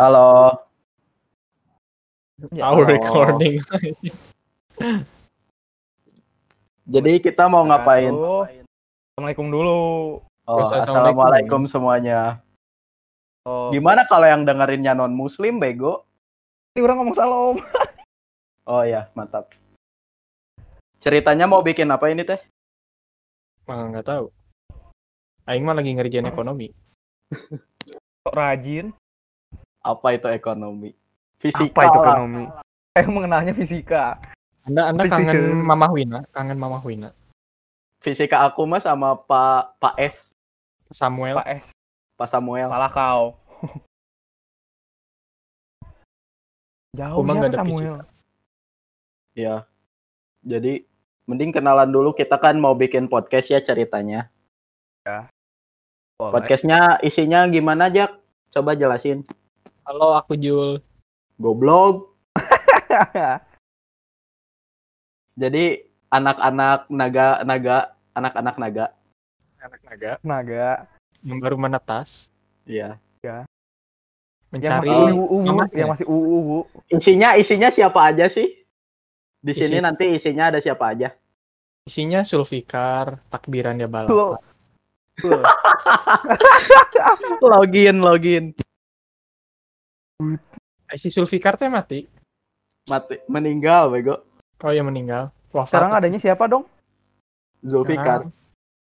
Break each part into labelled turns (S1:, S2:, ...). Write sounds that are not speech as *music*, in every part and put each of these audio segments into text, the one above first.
S1: Halo.
S2: Ya,
S3: Our recording. *laughs*
S1: Jadi kita mau ngapain?
S2: Halo. Assalamualaikum dulu.
S1: Oh, assalamualaikum semuanya.
S2: Oh,
S1: Gimana kalau yang dengerinnya non muslim bego?
S2: Ini orang ngomong salam. *laughs*
S1: Oh ya, mantap. Ceritanya mau bikin apa ini teh?
S3: Mah nggak tahu. Aing mah lagi ngerjain ekonomi.
S2: Kok rajin?
S1: Apa itu ekonomi? Fisika.
S2: Apa itu
S1: lah.
S2: ekonomi? Eh mengenalnya fisika.
S3: Anda Anda
S2: Precision.
S3: kangen Mama Wina, kangen Mama Wina.
S1: Fisika aku mah sama Pak Pak S,
S3: Samuel.
S2: Pak S.
S1: Pak Samuel.
S2: Malah kau. *laughs* Jauh ya Samuel.
S1: Ya. Jadi mending kenalan dulu kita kan mau bikin podcast ya ceritanya.
S2: Boleh.
S1: Podcastnya isinya gimana Jack? Coba jelasin.
S3: Halo, aku Jul.
S1: Goblok. *laughs* Jadi anak-anak naga naga anak-anak naga.
S3: Anak naga
S2: Naga.
S3: yang baru menetas
S1: Iya.
S2: Yang
S3: mencari
S2: masih uwu uwu,
S3: mamahnya.
S2: yang masih uwu uwu.
S1: Isinya isinya siapa aja sih? Di
S3: Isi-
S1: sini nanti isinya ada siapa aja?
S3: isinya Sulfikar, takbiran dia balap. *laughs*
S1: Login login.
S3: Eh, si Sulfikar teh mati.
S1: Mati meninggal bego.
S3: Oh ya meninggal. Wafat.
S2: Sekarang adanya siapa dong?
S1: Zulfikar.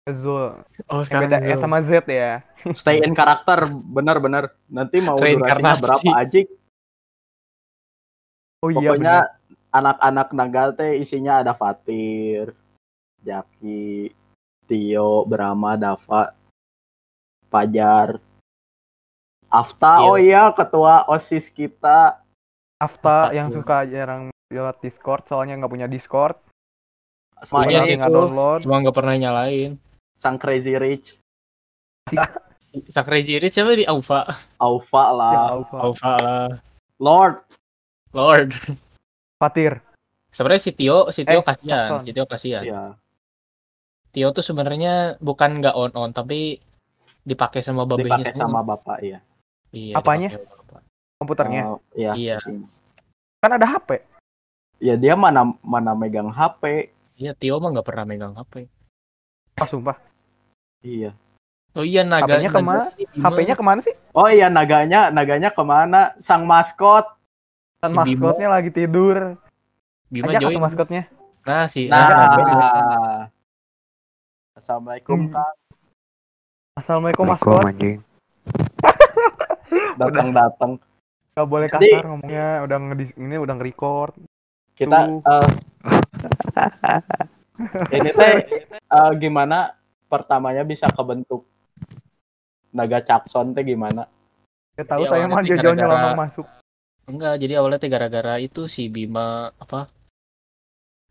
S2: Zul.
S3: Oh sekarang
S2: beda S sama Z ya.
S1: Stay in karakter bener-bener. Nanti mau durasinya berapa aja?
S2: Oh iya
S1: Pokoknya
S2: benar.
S1: anak-anak naga teh isinya ada Fatir, Jaki, Tio, Brahma, Dava, Pajar, Afta.
S3: Tio.
S1: Oh iya, ketua OSIS kita.
S2: Afta
S3: Afta
S2: yang suka jarang lewat Discord soalnya nggak punya Discord.
S3: Iya
S2: Makanya
S3: sih
S2: nggak download.
S3: Cuma nggak pernah nyalain.
S1: Sang Crazy Rich, *laughs*
S3: Sakre Jirit siapa di Aufa?
S1: Aufa lah,
S2: Ya, Alpha.
S3: Aufa lah.
S1: Lord.
S3: Lord.
S2: Fatir.
S3: Sebenarnya si Tio, si Tio
S2: Eh,
S3: kasihan, si Tio kasihan.
S1: Ya.
S3: Tio tuh sebenarnya bukan nggak on on tapi dipakai sama babenya
S1: Dipakai sama bapak ya.
S3: Iya,
S2: Apanya? Komputernya.
S1: Oh, iya.
S3: Iya.
S2: Kan ada HP.
S1: Ya dia mana mana megang HP.
S3: Iya, Tio mah nggak pernah megang HP.
S2: Ah sumpah.
S1: Iya.
S3: Oh iya naga.
S2: HP-nya
S3: ke mana?
S2: HP-nya ke mana sih?
S1: Oh iya naganya naganya ke mana? Sang maskot.
S2: Kan
S3: Si
S2: maskotnya lagi tidur.
S3: Bima
S2: Ajak
S3: join.
S2: maskotnya.
S3: Nah, si
S1: Nah.
S3: nah,
S1: Assalamualaikum
S2: Hmm.
S1: Kang.
S2: Assalamualaikum maskot.
S4: anjing. *laughs*
S1: Datang datang.
S2: Gak boleh
S1: Jadi-
S2: kasar ngomongnya. Udah ngedis ini udah nge-record.
S1: Kita
S2: Tuh.
S1: eh, *laughs* ini teh eh, gimana pertamanya bisa kebentuk naga Capson teh gimana?
S2: Ya tahu
S3: Jadi
S2: saya mah
S3: sih
S2: jauh-jauh
S3: gara-gara-
S2: nyelonong masuk.
S3: enggak, jadi awalnya teh gara-gara itu si Bima apa?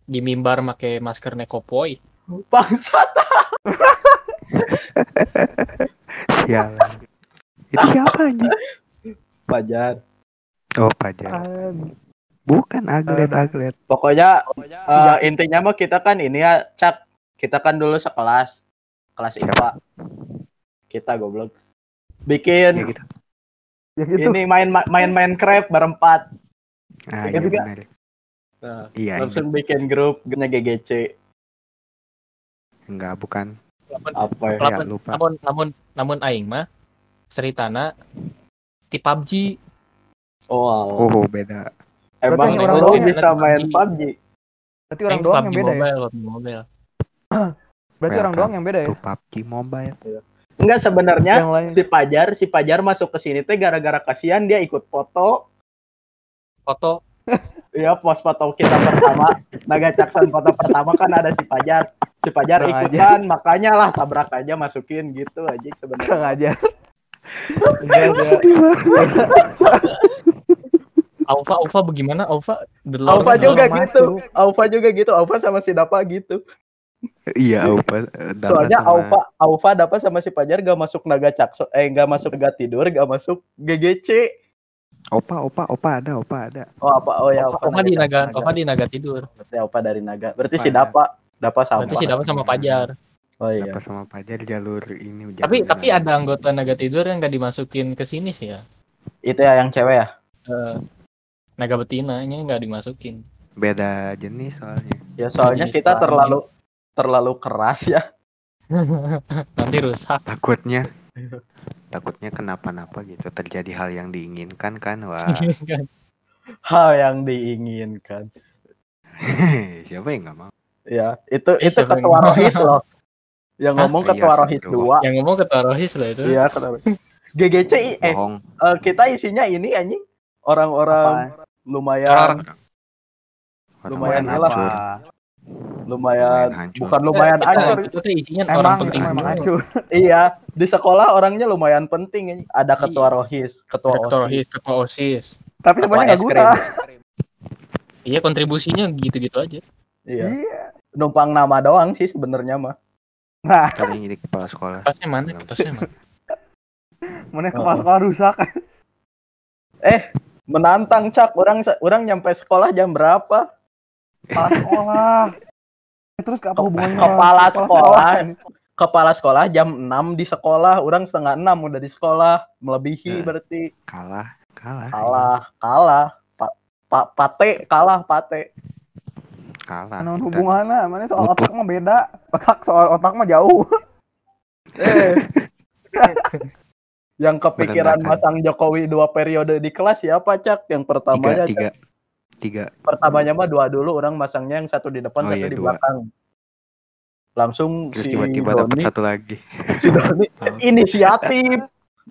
S3: Di mimbar make masker nekopoi.
S1: Bangsat. *laughs*
S4: Sialan. Itu siapa anjing? *laughs*
S1: Pajar.
S4: Oh, Pajar.
S2: Ah,
S4: Bukan aglet,
S2: Ada.
S4: aglet.
S1: Pokoknya eh, intinya mah kita kan ini ya Cak. Kita kan dulu sekelas. Kelas IPA. Kita goblok. Bikin
S4: Ya gitu.
S2: ya gitu.
S1: ini main main Minecraft berempat.
S4: Ah,
S1: Gitu
S4: iya
S1: kan?
S4: benar.
S1: Nah,
S4: Iya,
S1: langsung bikin grup grupnya GGC.
S4: Enggak, bukan.
S1: Apa ya?
S4: Ya,
S3: Lamun,
S4: lupa.
S3: namun namun namun aing mah ceritana di PUBG.
S1: Oh,
S4: Oh, beda.
S1: emang
S2: orang doang
S1: bisa main
S3: PUBG.
S2: Berarti orang doang yang beda ya.
S3: PUBG mobile.
S2: Berarti orang doang yang beda ya.
S4: PUBG Mobile.
S1: Enggak sebenarnya si Pajar, si Pajar masuk ke sini teh gara-gara kasihan dia ikut foto.
S3: Foto *laughs*
S1: Ya, pos foto kita pertama, Naga Cakson foto pertama kan ada si Pajar. Si Pajar ikutan, makanya lah tabrak aja masukin gitu aja sebenarnya.
S2: Kurang aja.
S4: Sedih banget.
S3: Alpha Alpha bagaimana? Lord
S1: Alfa
S3: of
S1: juga
S2: Masuk.
S1: gitu. Alfa juga gitu. Alfa sama si Dapa gitu.
S4: Iya, Aupa. eh, Dapa
S1: Soalnya
S4: sama-
S1: Alfa Alfa Dapa sama si Pajar gak masuk Naga Cakson, eh gak masuk Naga Tidur, gak masuk GGC.
S4: Opa, opa, opa ada, opa ada.
S1: Oh apa? Oh ya,
S3: Alpha, Alpha di naga, Alpha di naga tidur.
S1: Berarti Alfa dari Naga. Berarti si
S2: Pajar.
S1: Dapa, Dapa sama.
S3: Berarti si dapat sama Pajar.
S1: Oh iya.
S4: Dapa sama Pajar jalur ini.
S3: Tapi
S4: jalur-
S3: tapi ada anggota naga tidur yang nggak dimasukin ke sini sih ya.
S1: Itu ya yang cewek ya?
S3: Eh, naga betinanya nggak dimasukin.
S4: Beda jenis soalnya.
S1: Ya soalnya
S3: Jenis
S1: kita terlalu terlalu keras ya. *laughs* *laughs*
S3: Nanti rusak.
S4: Takutnya takutnya kenapa-napa gitu terjadi hal yang diinginkan kan wah
S1: Hal yang diinginkan. *laughs*
S4: siapa yang nggak mau
S1: Ya, itu itu
S3: siapa
S1: ketua? Rohis loh. Yang
S3: Hah?
S1: ngomong
S4: Iya,
S1: ketua Rohis
S4: astagfirullah.
S1: 2.
S3: Yang ngomong ketua Rohis lah itu.
S1: Iya, ketua Rohis. GGC eh eh, kita isinya ini anjing orang-orang lumayan
S3: Orang-
S1: Lumayan lah. lumayan bukan lumayan hancur.
S3: Tuh isinya
S2: Emang
S3: orang penting.
S2: emang hancur.
S1: Iya, di sekolah orangnya lumayan penting. Ada ketua Rohis, ketua
S3: Ada Ketua Rohis,
S1: OSIS,
S3: ketua OSIS.
S2: Tapi semuanya nggak guna.
S3: Iya kontribusinya gitu-gitu aja.
S1: Iya.
S2: Iya.
S1: Numpang nama doang sih sebenarnya mah.
S2: Nah,
S4: kali jadi kepala sekolah
S3: Kelasnya mana? Kelasnya mana? *laughs*
S2: mana kepala sekolah rusak. *laughs*
S1: Menantang Cak, orang orang nyampe sekolah jam berapa?
S2: Kepala sekolah. Eh, Terus apa hubungannya?
S1: Kepala sekolah. Kepala sekolah jam 6 di sekolah, orang setengah 6 udah di sekolah, melebihi
S4: Nah.
S1: berarti
S4: kalah kalah
S1: kalah, kalah. Pa, pa, pate kalah pate.
S4: Kalah
S2: Mana
S4: kita.
S2: hubungannya? Mana soal
S4: Butuh.
S2: otak mah beda. Otak soal otak mah jauh.
S1: Eh. *laughs* Yang kepikiran masang Jokowi dua periode di kelas siapa Cak? Yang
S4: tiga
S1: pertamanya
S4: tiga tiga
S1: pertamanya mah dua dulu orang masangnya yang satu di depan
S4: Oh
S1: satu
S4: iya,
S1: di
S4: dua.
S1: belakang langsung
S4: terus
S1: si
S4: tiba-tiba dapat satu lagi
S1: si Doni *laughs* inisiatif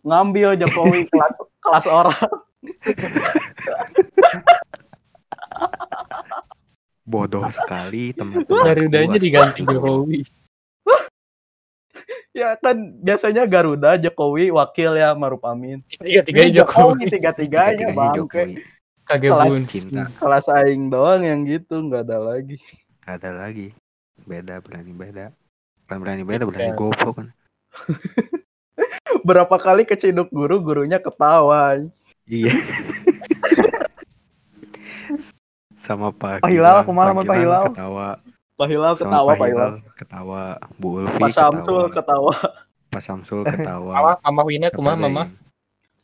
S1: ngambil Jokowi kelas kelas orang *laughs*
S4: bodoh sekali teman-teman
S3: Garudanya
S4: Gua.
S3: diganti Jokowi.
S1: ya kan biasanya Garuda Jokowi wakil ya Maruf Amin.
S3: Tiga-tiganya
S1: Ini
S3: Jokowi.
S1: tiga tiganya
S4: Tiga-tiganya
S1: bangke.
S4: Jokowi.
S3: Kagak
S1: Kelas
S3: bun.
S4: cinta.
S1: kelas aing doang yang gitu nggak ada lagi.
S4: Gak ada lagi. Beda berani beda. Bukan berani beda berani goblok kan. *laughs*
S1: Berapa kali keciduk guru gurunya ketawa
S4: iya *laughs* sama Pak
S2: Pak Hilal, kumaha lamun Pak Hilal?
S4: ketawa
S1: Pak Hilal
S4: sama
S1: ketawa Pak Hilal
S4: ketawa Bu Ulfi
S1: Pak Samsul
S4: ketawa Pak Samsul *laughs* ketawa
S3: Mama, mama Wina kumaha
S4: lagi?
S3: mama?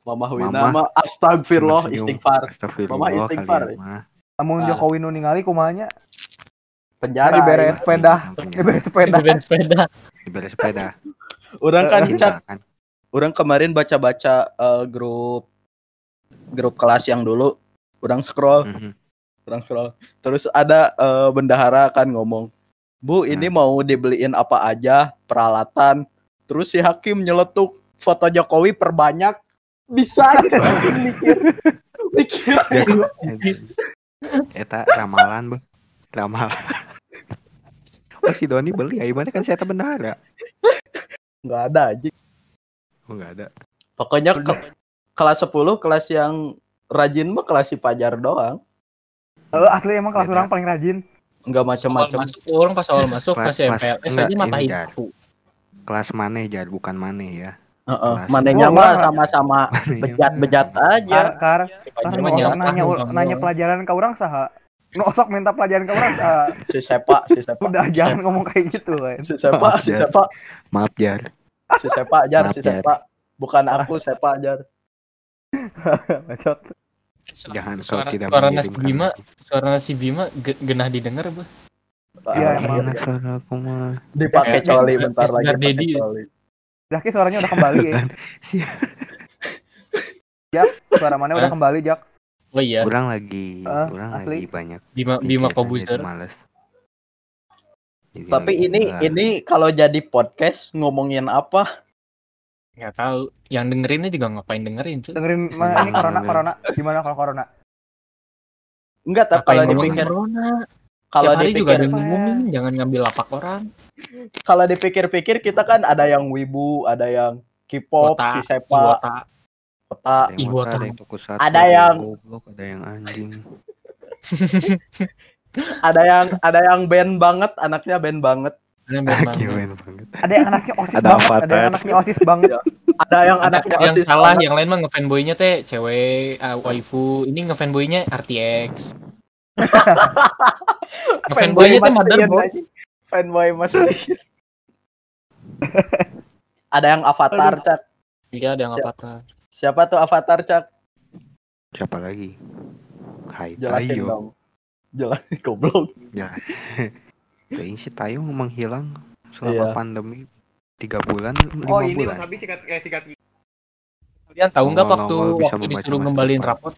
S1: Mama Wina
S4: Mama.
S1: astagfirullah
S4: Senyum.
S1: istighfar
S4: Astagfirullah
S1: Mama istighfar,
S4: ya, mah.
S2: Namun
S1: Ah.
S2: Jokowi nu ningali kumanya
S1: penjara
S2: dibere
S1: aing.
S2: sepeda.
S4: Penjara.
S2: Dibere sepeda.
S3: Dibeli sepeda.
S4: diberi sepeda *laughs*
S1: orang kan Cak
S4: kan
S1: orang kemarin baca-baca eh, grup grup kelas yang dulu orang scroll
S4: Mhm.
S1: Orang scroll terus ada eh, bendahara kan ngomong bu ini
S4: Hmm.
S1: mau dibeliin apa aja? Peralatan. Terus si hakim nyeletuk foto Jokowi perbanyak. Bisa gitu. *laughs* Mikir. Mikir.
S4: Eta ramalan, Bu. Ramalan. Oh, si Doni beli, ya? Gimana kan saya bendahara.
S1: nggak ada aja
S4: Oh, enggak ada.
S1: pokoknya ke- kelas 10 kelas yang rajin mah kelas si Pajar doang
S2: Eh, asli emang kelas orang paling rajin.
S1: nggak
S3: Awal
S1: macam-macam
S3: masuk orang pas awal masuk
S4: Kelas-
S3: pas MPLS
S4: kelas-
S3: aja
S4: enggak,
S3: matahin
S4: Jar.
S3: aku.
S4: Kelas mana jar, bukan mana ya.
S1: Heeh,
S2: Oh,
S1: mah sama-sama *laughs* bejat-bejat aja
S2: Kar, nanya nanya pelajaran ke orang saha. Nu osok minta pelajaran ke orang saha. *laughs*
S1: si Sepa si Sepa
S2: Udah jangan ngomong kayak gitu kan.
S1: si Sepa si
S4: Jar.
S1: Sepa
S4: Maaf jar.
S1: si Sepa Jar si
S4: Jar.
S1: Sepa bukan aku Sepa Jar *laughs*
S2: Bacot.
S4: Jangan
S3: suara
S4: tidak
S3: suara si
S4: mengirimkan
S3: Bima, suara si Bima ge- genah didengar, Bu.
S2: Iya.
S4: Gimana suara aku mah?
S1: dipakai
S3: Kayak
S1: coli bentar lagi
S3: Dedi.
S2: Zaki suaranya udah kembali ya. *laughs*
S4: Si
S2: Suara mana udah
S3: Hah?
S2: kembali, Jak.
S3: Oh iya,
S4: kurang lagi,
S2: Ah,
S4: kurang
S2: asli.
S4: lagi banyak.
S3: Bima Bima Kobuzer.
S4: Males. Jadi
S1: tapi ini ini kalau jadi podcast ngomongin apa
S3: Nggak tahu. Yang dengerinnya juga ngapain dengerin, cuy.
S2: Dengerin mana ini corona corona. Gimana kalau corona?
S1: enggak tapi kalau dipikir
S3: corona?
S1: kalau
S3: hari juga
S1: dipikir
S3: ada ngomongin, jangan ngambil lapak orang.
S1: kalau dipikir-pikir kita kan ada yang wibu ada yang K-pop si Sepa
S3: Iwata.
S1: Kota
S4: Ada yang
S3: Ibu
S4: wota,
S3: otak.
S4: ada yang tokusatsu,
S1: Ada
S4: yang
S1: yang-
S4: goblok, ada yang anjing. *laughs*
S1: ada yang ada yang band banget anaknya band banget
S3: Ada *laughs* yang banget.
S2: Ada yang anaknya *laughs* OSIS
S4: Ada
S2: banget, ada yang
S4: Avatar.
S2: anaknya OSIS banget.
S1: ada yang
S3: Ada
S1: anaknya
S3: yang
S1: OSIS
S3: salah,
S1: banget.
S3: yang lain mah ngefanboynya teh cewek, ah, waifu. Ini ngefanboynya RTX. *laughs* Ngefanboynya teh motherboard.
S1: fanboy masih ada yang avatar cak
S3: Iya, ada yang
S1: Siap.
S3: avatar.
S1: siapa tuh avatar cak
S4: Siapa lagi? Hai
S1: Jelasin
S4: Tayo.
S1: dong. Jelasin goblok.
S4: Ya. Kayaknya si Tayo menghilang selama
S1: Iya.
S4: pandemi tiga bulan, lima
S5: Oh ini
S4: bulan.
S5: Mas Abi sikat eh, sikat gigi.
S3: Kalian tahu nggak
S4: Oh,
S3: waktu waktu disuruh ngembalin rapot?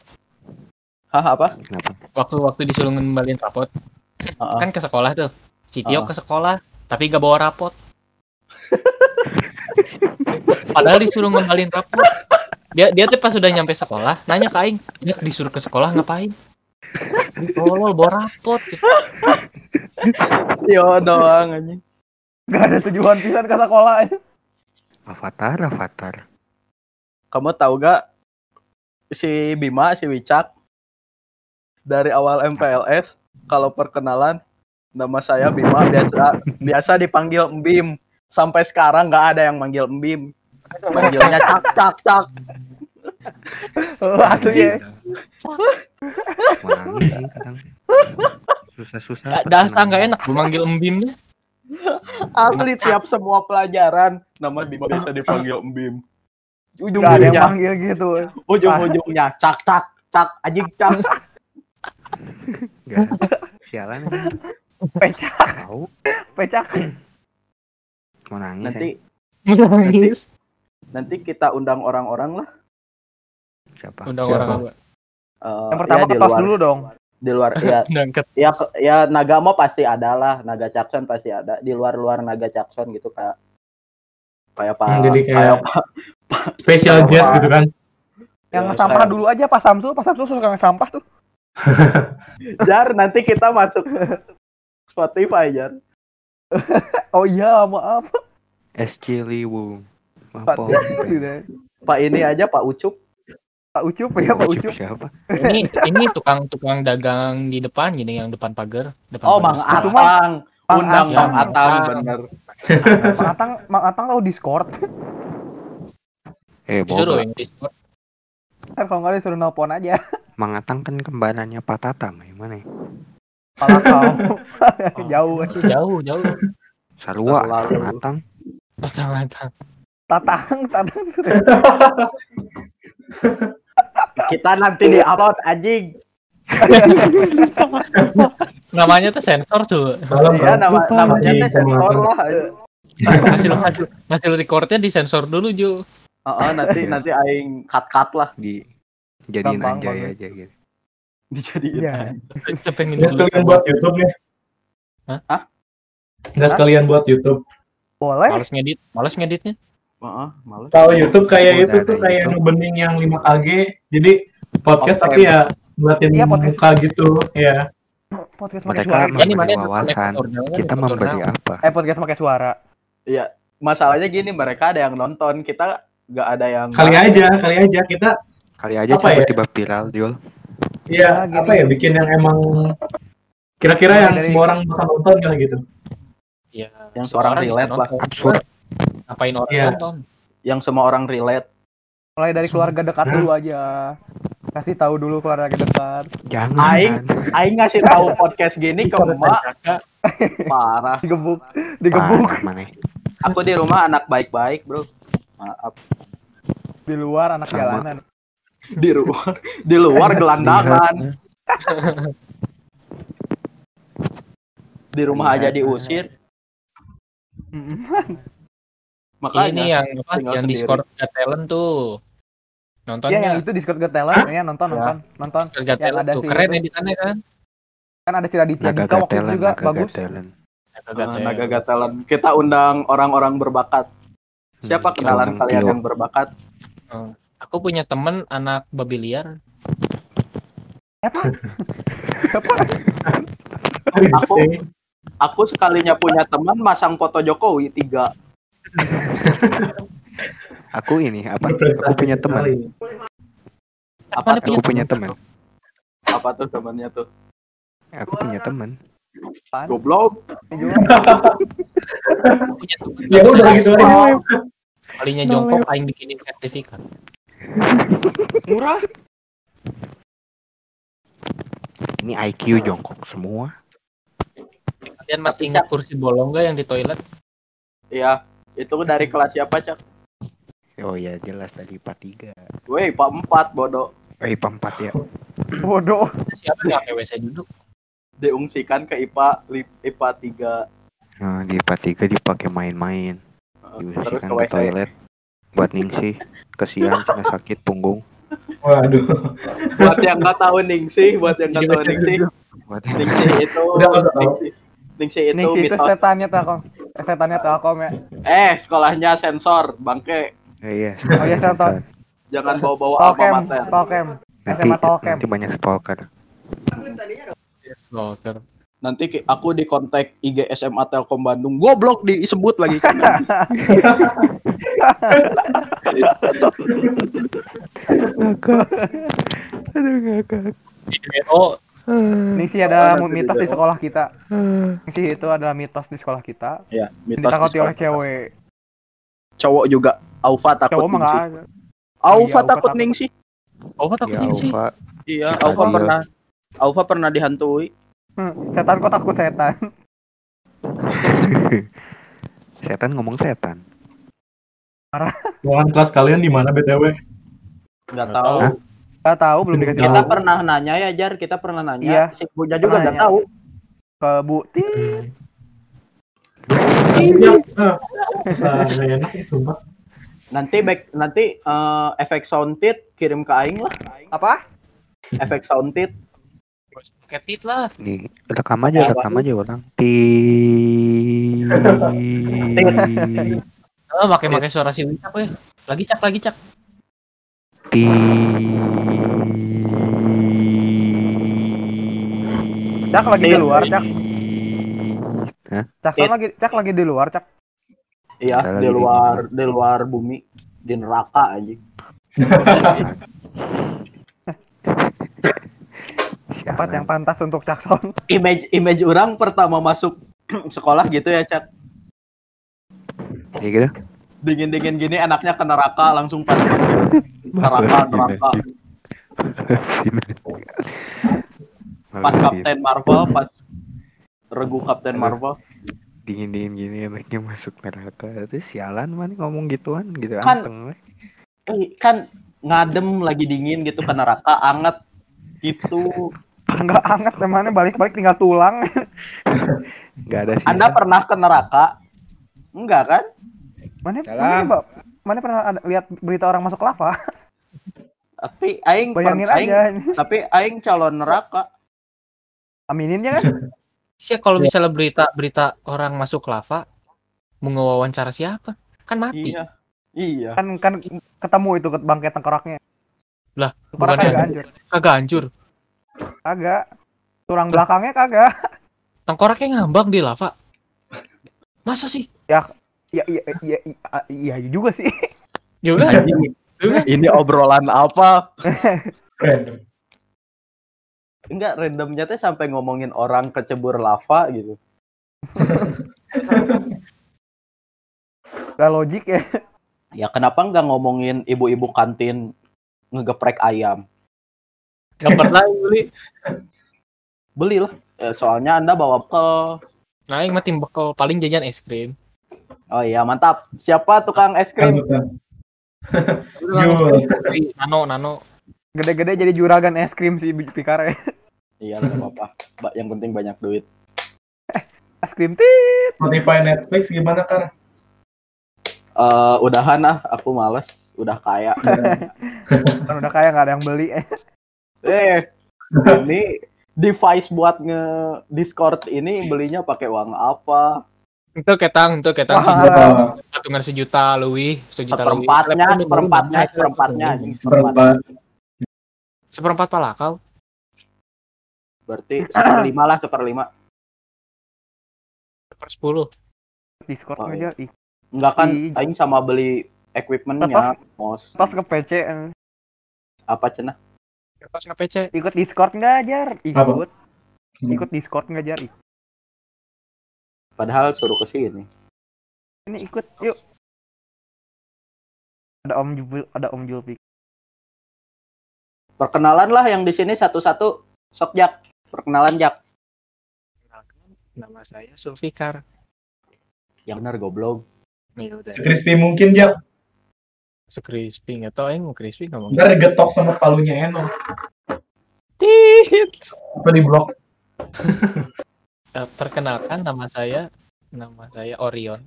S1: Hah apa?
S4: Kenapa?
S3: Waktu waktu disuruh ngembalin rapot,
S1: Heeh.
S3: kan ke sekolah tuh. Si Tio
S1: Ah.
S3: ke sekolah, tapi gak bawa rapot. *laughs* Padahal disuruh ngembalin rapot. Dia dia tuh pas sudah nyampe sekolah, nanya ke Aing, "Dia disuruh ke sekolah ngapain?" Tolol bawa rapot.
S1: Yo *laughs* doang anjing.
S2: Gak ada tujuan pisan ke sekolah.
S4: Avatar, Avatar.
S1: Kamu tahu gak si Bima, si Wicak dari awal MPLS kalau perkenalan nama saya Bima biasa biasa dipanggil Mbim. Sampai sekarang nggak ada yang manggil Mbim. Manggilnya cak cak cak.
S2: Oh, asli ya.
S4: Mau nangis sih kadang. Susah-susah.
S3: Dasar nggak enak memanggil embimnya.
S1: Asli tiap semua pelajaran nama Bima bisa dipanggil Mbim.
S2: Gak ada yang manggil gitu.
S1: ujung-ujungnya cak cak cak anjing cak.
S4: Gak. Sialan aja.
S2: Pecak,
S4: Tahu.
S2: pecak.
S4: Mau nangis.
S1: Nanti
S4: ya.
S3: Nangis.
S1: nanti kita undang orang-orang lah.
S4: Siapa?
S3: Udah
S4: Siapa?
S3: orang apa?
S1: Eh,
S2: Yang pertama
S1: ya, di
S2: ketos
S1: luar,
S2: dulu dong.
S1: Di luar *laughs* ya ya ya naga mah pasti ada lah naga Jackson pasti ada di luar luar naga Jackson gitu kayak kayak apa
S6: Hmm, jadi kayak-
S1: apa
S6: Special guest gitu kan.
S2: Yang
S1: Ya,
S2: sampah
S1: kayak-
S2: dulu aja Pak Samsul, Pak Samsul suka sampah tuh. *laughs*
S1: jar nanti kita masuk *laughs* Spotify jar
S2: Oh iya, maaf.
S4: Es Ciliwung.
S2: Pak
S4: Apa?
S1: Pak ini aja Pak Ucup
S2: Pak Ucup ya, Pak Ucup.
S4: siapa?
S3: ini ini tukang tukang dagang di depan gini yang depan pagar. Depan
S1: oh Mang Atang
S2: Mang
S1: undang
S3: Atang.
S1: Mang Atang
S3: Atang.
S1: bener
S2: Mang Atang, Mang Atang tahu Discord.
S4: Eh,
S3: Disuruh yang Discord.
S2: Kan kalau nggak disuruh nelpon aja.
S4: Mangatang kan kembarannya Pak Tatam. Yang mana ya?
S2: Malah *laughs* kau. Jauh.
S3: Masih jauh jauh.
S4: Sarua,
S1: Terlalu.
S4: Mangatang.
S3: Tatang-tatang.
S2: Tatang, tatang sudah. *laughs*
S1: kita nanti di upload anjing
S3: Namanya tuh sensor tuh.
S1: Ya nama namanya
S6: lagi
S1: teh sensor lah anjing.
S3: hasil hasil hasil recordnya disensor dulu Ju.
S1: Heeh, nanti
S4: Iya.
S1: nanti aing cut cut lah
S4: Di jadiin anjay aja gitu.
S1: dijadiin
S2: Iya.
S3: Saya pengen
S6: sekalian buat YouTube nih.
S3: Hah?
S6: Nggak sekalian buat YouTube.
S2: Boleh.
S3: Males ngedit, males ngeditnya.
S1: Heeh, males
S6: Kalau YouTube kayak
S4: Udah
S6: itu tuh kayak
S4: YouTube.
S6: bening yang 5 kg. Jadi podcast
S1: Oke.
S6: tapi ya buatin
S2: Iya, podcast.
S6: muka gitu. Ya.
S2: Podcast pakai
S4: Mereka
S2: suara.
S3: Ya, ini mana
S4: wawasan. Kita memberi apa?
S2: Eh, podcast pakai suara.
S1: Iya, masalahnya gini mereka ada yang nonton, kita nggak ada yang
S6: Kali aja, kali aja kita
S4: Kali aja
S6: Apa ya?
S4: tiba-tiba viral, Jul.
S6: ya
S2: Ya, gini.
S6: apa ya bikin yang emang kira-kira yang
S2: dari-
S6: semua orang bakal nonton lah gitu.
S3: Iya.
S1: Yang
S3: semua
S1: orang
S3: bisa
S1: relate lah.
S4: Absurd.
S3: Ngapain orang
S6: Iya.
S3: nonton?
S1: yang semua orang relate.
S2: Mulai dari keluarga dekat dulu aja. Kasih tahu dulu keluarga dekat.
S4: Jangan.
S1: Aing- *laughs* Aing ngasih tahu podcast gini ke emak parah.
S2: Digebuk, digebuk
S4: Parah, mana?
S1: Aku di rumah anak baik-baik, Bro. Maaf.
S2: di luar anak
S4: Sama.
S2: jalanan.
S1: Di luar, di luar gelandangan. Di rumah aja diusir. *laughs* Makanya
S3: ini yang apa? Yang
S1: sendiri.
S3: Discord Got Talent tuh.
S2: Ya,
S3: Nontonnya
S2: yang itu Discord Got Talent, kayaknya nonton,
S1: Ya.
S2: nonton, nonton.
S3: Discord Got
S2: yang
S3: Talent
S2: ada
S3: tuh.
S2: si
S3: Keren editannya kan?
S2: Kan ada si Raditya Dika waktu itu juga
S4: naga
S2: bagus.
S4: gatelan.
S3: Naga
S1: eh,
S3: Talent.
S1: naga. Kita undang orang-orang berbakat. Siapa
S4: Hmm,
S1: kenalan kalian yang berbakat?
S3: Aku punya temen anak babi liar. *laughs*
S1: Aku aku sekalinya punya teman masang foto Jokowi tiga.
S4: Aku ini apa? Aku punya teman.
S1: Apa tuh?
S4: Aku punya teman.
S1: Apa tuh temannya tuh?
S4: Aku punya teman.
S1: Goblok.
S6: Ya udah gitu aja.
S3: Kalinya jongkok aing bikinin sertifikat.
S2: Murah.
S4: Ini IQ jongkok semua.
S3: Kalian masih ingat kursi bolong gak yang di toilet?
S1: Iya, itu dari kelas siapa, Cak?
S4: Oh ya jelas tadi 43.
S1: Woi, Pak 4 bodoh.
S4: Eh, IPA 4 ya. *laughs*
S2: Bodoh.
S3: Siapa yang pakai WC duduk?
S1: Diungsikan ke IPA IPA 3
S4: Nah, di IPA 3 dipakai main-main.
S1: terus
S4: Diungsikan
S1: ke
S4: ke
S1: WC.
S4: toilet buat ningsih. Kesian cina sakit punggung.
S6: Waduh.
S1: buat yang nggak tahu Ningsih, buat yang nggak tahu Ningsih,
S4: Buat
S1: Ningsih itu
S6: Udah.
S1: Ningsih, Ningsih itu
S2: Nih sih itu
S1: mitos.
S2: setannya Telkom. Eh, setannya Telkom ya.
S1: Eh, sekolahnya sensor, bangke.
S4: Eh, iya.
S2: Oh iya, tahu.
S1: Jangan bawa-bawa alma mater.
S2: Tolkem.
S4: Nanti,
S2: SMA Tolkem.
S4: nanti banyak stalker.
S3: Stalker.
S1: Nanti aku di kontak IG SMA Telkom Bandung. Goblok disebut lagi. *laughs*
S4: Aduh, ngakak.
S3: Di WO
S2: Nih sih ada mitos di sekolah kita. Nih sih itu adalah mitos di sekolah kita.
S1: ya, mitos
S2: Ditakuti
S1: di
S2: oleh cewek.
S1: Cowok juga. Aufa takut
S2: Cowok.
S1: Aufa
S2: Oh iya, Aufa
S1: takut
S2: takut.
S1: Ningsih.
S3: Oh, takut
S4: Ya,
S3: ini sih.
S4: Alfa.
S1: Iya, Aufa
S4: dia.
S1: pernah Aufa pernah dihantui.
S2: Hmm, Setan kok takut setan. *laughs*
S4: Setan ngomong setan.
S6: Ruangan kelas kalian di mana BTW?
S1: Nggak
S3: Nggak
S1: tahu.
S3: Tahu.
S2: Gak tahu belum dikasih
S1: Kita
S2: tahu.
S1: pernah nanya ya, Jar. Kita pernah nanya.
S2: Iya.
S1: Si Bunya juga nggak tahu.
S2: Ke Bu Ti.
S6: Iya.
S1: Nanti back nanti eh, efek sounded kirim ke aing lah.
S2: Apa?
S1: Efek sounded.
S3: Pakai tit lah.
S4: Nih, rekam aja, rekam aja orang. Ti.
S3: Oh, pakai pakai suara si Wicak ya. Lagi cak, lagi cak.
S4: Ti.
S2: Cak lagi di luar, Cak.
S4: Hah?
S2: Cak Son lagi Cak lagi di luar, Cak.
S1: Iya,
S4: Saya
S1: di
S4: lagi di
S1: luar di luar bumi, di neraka aja.
S2: Tempat yang pantas untuk Cak Son. *laughs*
S1: Image image orang pertama masuk *clears throat* sekolah gitu ya, Cak.
S4: Ya gitu.
S1: Dingin-dingin gini anaknya ke neraka langsung pada neraka, neraka. Pas Kapten Marvel, pas regu Kapten Marvel.
S4: dingin dingin gini anaknya masuk neraka itu sialan mana ngomong gituan gitu
S1: Kan-
S4: anteng.
S1: Eh, kan ngadem lagi dingin gitu ke neraka, anget gitu.
S2: Enggak anget temannya balik-balik tinggal tulang.
S4: nggak ada sisa
S1: Anda pernah ke neraka? Enggak kan?
S2: Mana mana, mana pernah ada, lihat berita orang masuk lava? *laughs*
S1: Tapi aing
S2: Bayangin
S1: per- aing-
S2: aja.
S1: tapi aing calon neraka.
S2: Amininnya kan? *laughs*
S3: Sih kalau misalnya berita berita orang masuk lava mau ngewawancara siapa? Kan mati.
S1: Iya. Iya.
S2: Kan kan ketemu itu ke bangkai tengkoraknya.
S3: Lah,
S2: Tengkorak kagak hancur.
S3: Kagak hancur.
S2: Kagak. Tulang belakangnya kagak.
S3: Tengkoraknya ngambang di lava. Masa sih?
S2: Iya iya iya iya, iya, iya juga sih.
S3: Juga.
S1: Anjing,
S3: Juga.
S1: ini obrolan apa?
S6: Random.
S1: Enggak randomnya teh sampai ngomongin orang kecebur lava gitu.
S2: Gak logik ya.
S1: Ya kenapa nggak ngomongin ibu-ibu kantin ngegeprek ayam?
S3: Gak pernah beli.
S1: Belilah. Eh, soalnya Anda bawa bekal.
S3: Nah, yang mati bekal paling jajan es krim.
S1: Oh iya, mantap. Siapa tukang es krim?
S3: Nano, nano.
S2: Gede-gede jadi juragan es krim si Pikare.
S1: Iya, nggak apa-apa. Yang penting banyak duit.
S2: Es krim tit.
S6: Spotify Netflix gimana kan?
S1: Eh, udahan ah, aku males. Udah kaya. *laughs*
S2: Kan udah kaya nggak ada yang beli. *laughs*
S1: eh, ini device buat nge Discord ini belinya pakai uang apa?
S3: Itu ketang, itu ketang. Sejuta. Patungan sejuta lebih, sejuta lebih.
S1: Seperempatnya, seperempatnya, seperempatnya, seperempat.
S3: Seperempat palakau.
S1: Berarti seperlima lah, seperlima.
S3: Per sepuluh.
S2: Discord
S1: Oh,
S2: aja. Ih,
S1: Enggak kan, aing sama beli equipmentnya, mos.
S2: tos ke PC. eh.
S1: Apa cenah?
S3: Pas nge PC.
S2: Ikut Discord nggak jar?
S6: Apa?
S2: Ikut. Ikut Discord nggak jar?
S1: Padahal suruh ke sini.
S2: Ini ikut yuk. Ada Om Jul, ada Om Julpi.
S1: Perkenalan lah yang di sini satu-satu. Sok Jak, perkenalan Jak.
S3: Nama saya Sulfikar.
S1: Yang benar goblok.
S3: Ya udah.
S6: Crispy mungkin ya.
S3: Sekrispy nggak tahu aing mau crispy ngomong.
S6: Ntar digetok sama palunya Eno.
S3: Tit.
S6: Apa di blok? *laughs*
S3: Eh, perkenalkan nama saya nama saya Orion.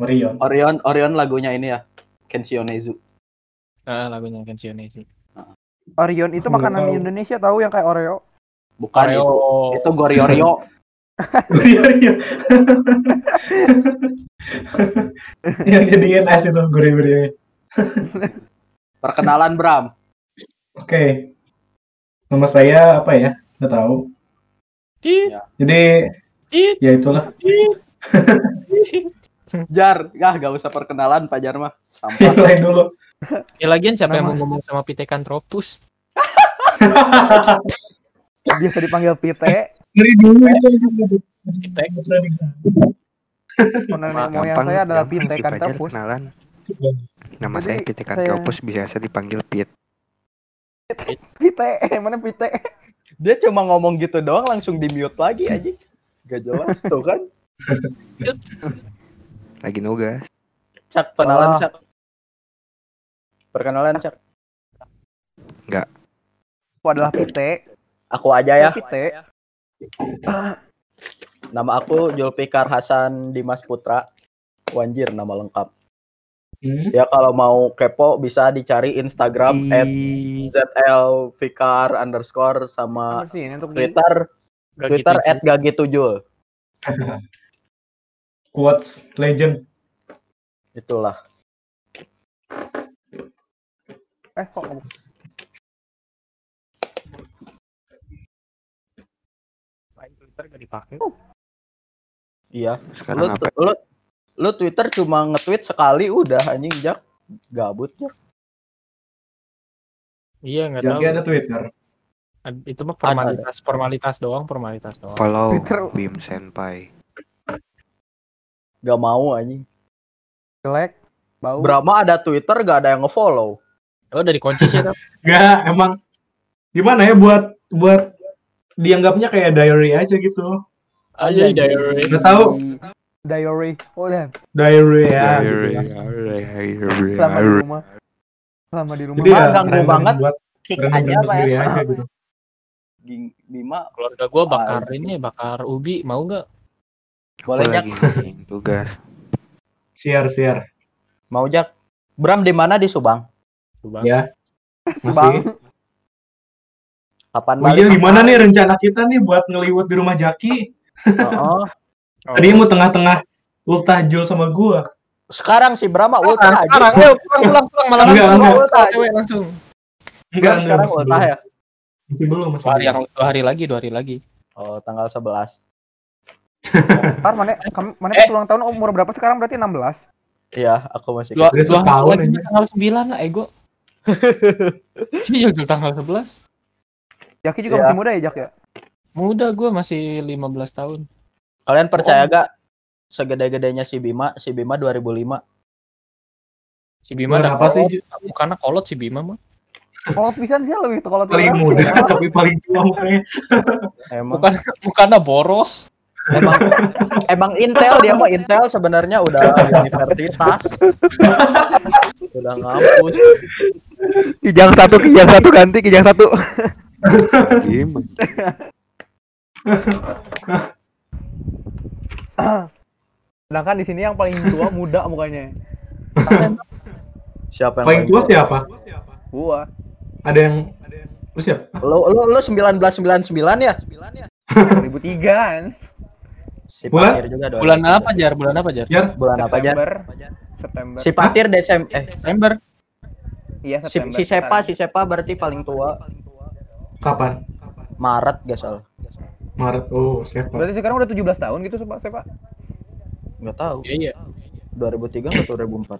S6: Orion.
S1: Orion Orion lagunya ini ya. Kenshionezu.
S3: Ah, lagunya Kenshio Neji.
S2: Orion itu makanan
S6: tahu.
S2: Indonesia tahu yang kayak Oreo.
S1: Bukan itu.
S3: Oreo.
S1: Itu Goriorio. *laughs*
S6: Orion ya. *laughs* Yang jadiin es itu gurih-gurih.
S1: Perkenalan Bram.
S6: Oke. Nama saya apa ya? Nggak tahu.
S3: Tit.
S6: Jadi ya itulah. *laughs*
S1: Jar, ah gak usah perkenalan Pak Jar mah. Sampah.
S6: Yang lain dulu.
S3: Ya lagian siapa yang
S2: Nama.
S3: mau ngomong sama Pithecanthropus? *laughs*
S2: Biasa dipanggil Pite.
S6: Dari dulu itu yang.
S2: Nenek moyang
S4: Gampang,
S2: saya adalah
S4: gampang,
S2: Pite
S4: skip aja
S2: Kantapus.
S4: kenalan. Nama
S2: Jadi,
S4: saya Pite
S2: saya-
S4: Kantiopus, biasa dipanggil Pit.
S2: Pite, mana Pite?
S1: Dia cuma ngomong gitu doang langsung di mute lagi aja. Gak jelas tuh kan. *laughs*
S4: Lagi nugas.
S1: Cak, kenalan
S2: Ah.
S1: Cak. Perkenalan Cak.
S2: Aku adalah Pite.
S1: Aku aja ya.
S2: Pite.
S1: Nama aku Julfikar Hasan Dimas Putra. Wanjir nama lengkap.
S6: Hmm.
S1: Ya kalau mau kepo bisa dicari Instagram at
S4: Ih,
S1: ZLFikar underscore sama
S2: sih untuk di-
S1: Twitter
S3: Gak
S1: Twitter
S3: gitu.
S1: at Gagitujul. *laughs*
S6: Quotes legend.
S1: Itulah.
S2: Eh kok
S3: Twitter gak dipakai.
S1: Iya. Lu,
S4: sekarang apa?
S1: lu, lu Twitter cuma nge-tweet sekali udah anjing Jak. Gabut ya.
S3: Iya nggak tahu.
S6: Jadi ada Twitter.
S3: Ad- Itu mah formalitas formalitas doang formalitas doang.
S4: Follow
S2: Twitter.
S4: Bim Senpai.
S1: Gak mau anjing.
S2: jelek, bau.
S1: Brahma ada Twitter gak ada yang nge-follow.
S3: Oh udah dikunci sih? *laughs*
S6: Nggak, emang gimana ya buat buat dianggapnya kayak diary aja gitu.
S3: Aja di diary.
S6: Nggak tahu.
S2: Diary. Oh.
S6: Diary ya. gitu
S4: Iya,
S6: ya.
S2: Selama di rumah. Selama di rumah.
S6: Jadi ya
S1: ganggu banget.
S6: buat
S1: Kick aja apa
S6: sendiri
S1: ya.
S6: aja gitu.
S1: Bima
S3: Keluarga gua bakar ini bakar ubi mau nggak?
S1: boleh Jak.
S4: tugas.
S6: Share share.
S1: Mau Jak. Bram di mana di Subang?
S3: Coba.
S6: Ya. *laughs* Masih.
S1: Kapan
S6: Oh iya
S1: balik?
S6: gimana nih rencana kita nih buat ngeliwat di rumah Jaki? *laughs*
S1: Heeh.
S6: Tadi mau tengah-tengah ultah Jul sama gua.
S1: Sekarang si Brahma ultah aja.
S3: Sekarang ayo pulang pulang pulang malah
S6: Enggak,
S3: langsung
S6: enggak.
S3: ultah cewek langsung.
S1: Bram sekarang
S6: masih
S1: ultah
S6: belum.
S1: ya.
S6: Masih belum, masih
S3: Dua hari yang dua hari lagi dua hari lagi.
S1: Oh, tanggal 11. *laughs*
S2: Ntar mana kamu mana
S3: Eh.
S2: ulang tahun umur berapa sekarang berarti 16.
S1: Iya, aku masih
S3: Dua, dua hari lagi
S6: aja.
S3: tanggal sembilan lah ego. *laughs* Iya udah tanggal 11.
S2: Jaki juga
S1: Iya.
S2: masih muda ya Jak ya?
S3: Muda gua masih 15 tahun.
S1: Kalian percaya gak segede-gedenya si Bima, si Bima 2005.
S3: Si Bima ada
S6: Kenapa sih,
S3: kolot. Bukannya kolot si Bima mah.
S2: Kalau pisan sih lebih kalau
S6: Paling muda tapi paling tua makanya.
S1: Emang
S3: Bukan bukannya boros.
S1: emang emang Intel dia mah Intel sebenarnya udah *laughs* universitas. udah ngampus.
S2: Kijang satu, kijang satu ganti kijang satu. *laughs*
S4: Bim. *laughs*
S2: Sedangkan di sini yang paling tua *laughs* muda mukanya.
S1: Siapa yang
S6: Paling tua siapa?
S2: Gua.
S6: Ada yang lu siapa?
S1: Lu lu lu 1999 ya?
S2: 2003 kan.
S1: Si
S6: Bulan?
S1: Patir juga dong.
S3: Bulan apa jar? Bulan apa jar?
S6: Jar,
S1: Bulan apa aja?
S2: September. September.
S1: Si Patir Desember eh
S3: Desember.
S2: Iya
S1: si,
S2: September.
S1: si Sepa si Sepa berarti paling tua
S6: kapan?
S1: Maret gak salah.
S6: Maret. Oh, siapa?
S2: Berarti sekarang udah 17 tahun gitu Sepa Sepa.
S1: Nggak tahu.
S3: Iya iya.
S1: 2003 atau 2004.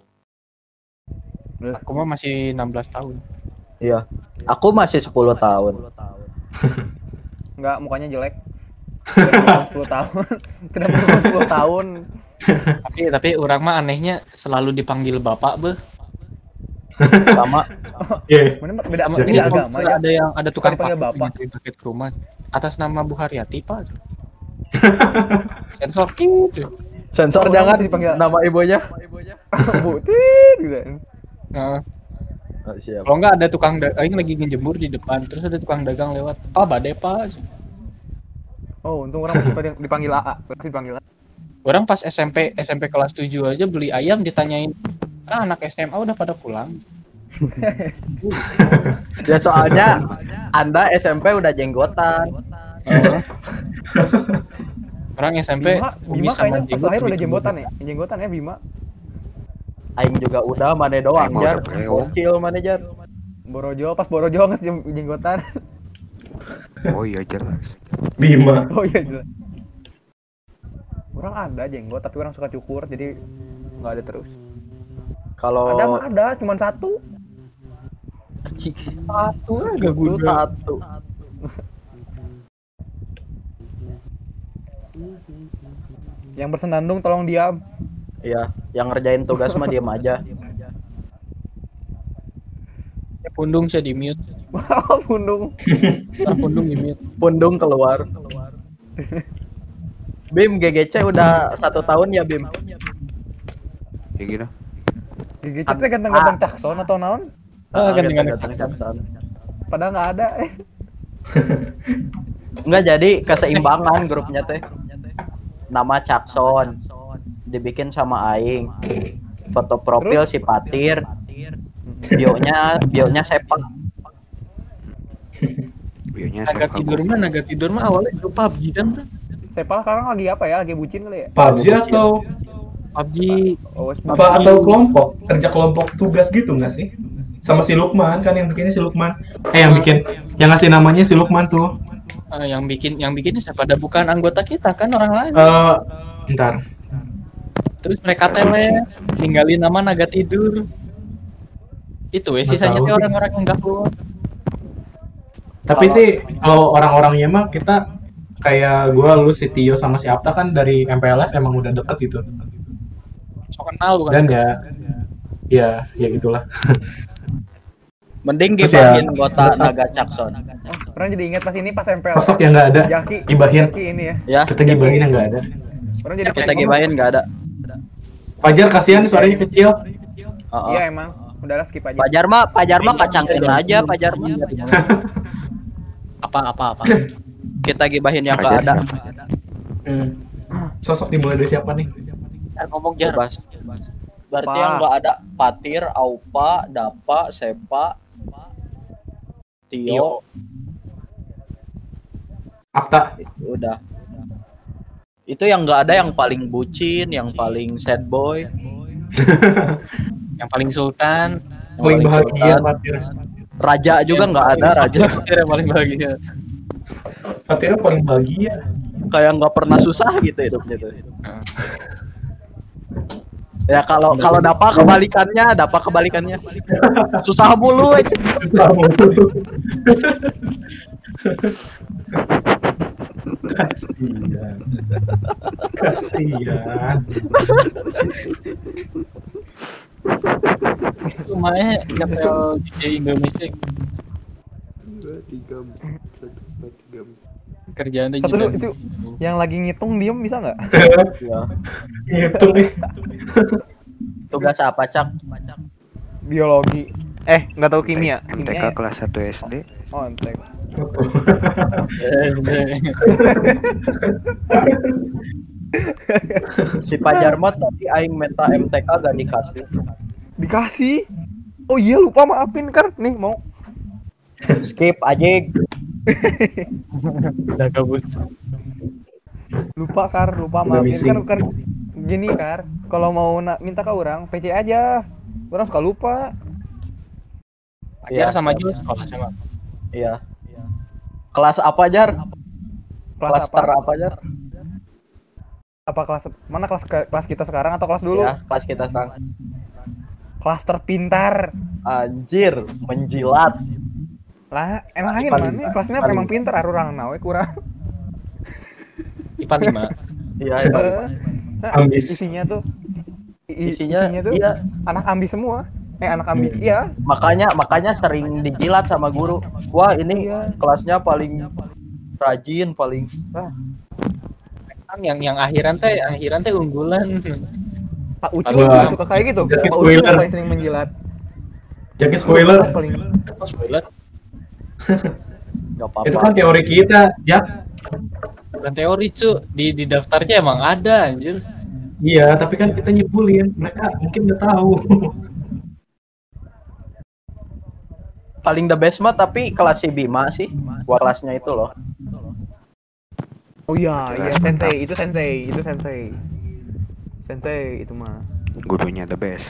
S3: Aku mah masih 16 tahun.
S1: Iya. Aku masih 10 tahun. *laughs*
S2: Enggak, mukanya jelek. Tidak berumur 10 tahun. *laughs* Berumur 10 tahun.
S3: Tapi tapi orang mah anehnya selalu dipanggil bapak beh.
S1: Sama *laughs*
S6: Iya.
S2: Mana beda
S3: Sama- ini
S2: agama ya.
S3: ada yang ada tukang paket
S2: bapak.
S3: paket ke rumah atas nama Bu Haryati pak. *laughs* Sensor gitu.
S1: Sensor
S2: Oh,
S1: jangan
S2: dipanggil-
S1: nama ibunya. *laughs*
S2: Butit gitu.
S3: Nah,
S1: Oh, siap.
S3: kalau nggak ada tukang dagang, aing lagi ngejemur di depan, terus ada tukang dagang lewat. Pak, bade pak.
S2: Oh, untung orang masih pada dipanggil AA. Masih dipanggil AA.
S3: Orang pas SMP SMP kelas 7 aja beli ayam ditanyain, ah anak SMA udah pada pulang. *laughs*
S1: Ya soalnya Anda SMP udah jenggotan.
S3: Orang SMP
S2: Bima, Bima
S3: sama
S2: kayaknya pas lahir udah jembotan
S3: botak.
S2: ya. Jenggotan ya Bima.
S1: Aing juga udah mana doang jar.
S4: udah breo.
S1: Bocil manajer.
S2: Borojo pas Borojo jem- jenggotan. *laughs*
S4: Oh iya jelas.
S6: Bima.
S2: oh iya jelas. Orang ada jenggot tapi orang suka cukur jadi nggak ada terus.
S1: Kalau
S2: Ada mah ada, cuman satu.
S1: satu itu
S3: guna.
S1: satu.
S2: Yang bersenandung tolong diam.
S1: Iya, yang ngerjain tugas mah diem aja.
S3: Ya, pundung saya di mute. *laughs*
S2: Pundung.
S3: Ah, pundung di mute.
S1: Pundung keluar. *laughs* Bim GGC udah satu tahun ya Bim.
S4: Ya gitu.
S2: Gigi chatnya ganteng-ganteng cakson atau naon?
S3: Ah,
S1: gitu,
S3: ganteng-ganteng
S1: ganteng-ganteng.
S2: Padahal nggak ada. *laughs*
S1: Enggak jadi keseimbangan grupnya teh. Nama Cakson dibikin sama Aing. Foto profil
S2: Terus?
S1: si Patir. Bionya bionya sepak.
S4: Bionya
S3: Naga
S4: siapa
S3: tidur mah, naga tidur mah awalnya itu PUBG kan. Bro.
S2: Sepal sekarang lagi apa ya? Lagi bucin kali ya?
S6: PUBG atau
S3: PUBG
S2: Oh,
S6: apa atau kelompok kerja kelompok tugas gitu nggak sih? Sama si Lukman kan yang bikinnya si Lukman. Eh yang bikin yang ngasih namanya si Lukman tuh.
S3: eh, yang bikin yang bikinnya siapa? Ada bukan anggota kita kan orang lain.
S6: Eh, ntar.
S3: Terus mereka tele, tinggalin nama naga tidur. Itu ya sisanya teh orang-orang yang gabung.
S6: Tapi sih kalau orang-orangnya mah kita kayak gua lu si Tio sama si Apta kan dari MPLS emang udah deket gitu.
S3: So kenal bukan?
S6: Dan ya ya ya gitulah. *laughs*
S1: Mending
S6: ya-
S1: gibahin anggota Naga Cakson.
S2: Pernah jadi ingat pas ini pas MPL.
S6: Sosok yang nggak ada.
S2: Jaki.
S6: Gibahin.
S2: Jaki ini ya.
S1: Ya,
S6: Kita gibahin yang nggak ada.
S2: Pernah jadi
S1: kita gibahin nggak ada.
S6: Fajar kasihan suaranya kecil.
S1: Oh,
S2: Iya emang. Udahlah skip aja.
S1: Pajar mah, Pajar mah kacangin aja, Pajar mah. *laughs*
S3: Apa apa apa.
S1: Kita gibahin yang nggak ada.
S6: Hmm. Sosok dimulai dari siapa nih?
S3: Ngomong jar.
S1: Bebas. Berarti yang nggak ada Patir, Aupa, Dapa, Sepa, Tio,
S6: Apta.
S1: udah. Itu yang nggak ada yang paling bucin, yang paling sad boy, *laughs*
S3: Yang paling sultan.
S1: yang
S6: Paling bahagia
S1: sultan.
S6: Fatir.
S1: Raja juga nggak ada, Raja.
S3: Fatir yang paling bahagia.
S6: Fatir paling bahagia.
S1: Kayak nggak pernah susah gitu hidupnya tuh. Ya kalau kalau Dapa kebalikannya, Dapa kebalikannya. Susah mulu aja.
S6: Kasihan. Kasihan.
S3: Itu mah nyetel DJ Indonesia kerjaan
S2: Satu dulu, itu yang lagi ngitung diem bisa nggak?
S1: Ya.
S6: Ngitung nih.
S1: Tugas apa, Cak?
S2: Biologi. Eh, nggak tahu kimia.
S4: MTK
S2: Kimia ya?
S4: kelas 1 SD.
S2: Oh, MTK. *laughs*
S1: Si Pajar mah tadi aing minta MTK gak dikasih.
S2: Dikasih. Oh iya lupa maafin kan nih mau
S1: Skip aja.
S3: udah kabut.
S2: lupa kar lupa maafin kan kan gini kar kalau mau na- minta ke orang PC aja orang suka lupa
S3: Ajar
S1: Iya.
S3: sama Jul sekolah sama.
S1: Iya. Kelas apa, Jar?
S2: kelas
S1: Klaster
S2: apa
S1: apa, Jar?
S2: apa kelas mana kelas ke- kelas kita sekarang atau kelas dulu
S1: Ya, kelas kita sekarang.
S2: kelas terpintar
S1: Anjir, menjilat.
S2: lah emang aja
S1: Paling-
S2: mana kelasnya
S1: paling-
S2: emang pintar orang nawe kurang
S3: IPA 5.
S1: Iya, iya.
S2: Nah,
S6: Ambis.
S2: isinya tuh i-
S1: Isinya,
S2: tuh
S1: iya.
S2: anak ambis semua eh anak ambis iya
S1: Makanya makanya sering dijilat sama guru. Wah, ini
S2: Iya.
S1: kelasnya paling rajin, paling ah,
S3: yang yang akhiran teh akhiran teh unggulan.
S2: Pak Ucu
S6: Aduh.
S2: juga suka kayak gitu.
S6: Jadi
S2: Pak Ucu
S6: spoiler.
S2: yang paling sering menjilat.
S6: Jadi spoiler.
S2: Paling
S3: spoiler.
S1: Gak apa-apa.
S6: Itu kan teori kita, Jak.
S3: Bukan teori cu di di daftarnya emang ada anjir.
S6: Iya, tapi kan kita nyebulin. Mereka mungkin udah tahu. *laughs*
S1: Paling the best mah tapi kelas si Bima sih. Gua kelasnya itu loh.
S2: Oh iya, iya sensei, itu sensei, itu sensei. Sensei itu mah.
S4: Gurunya the best.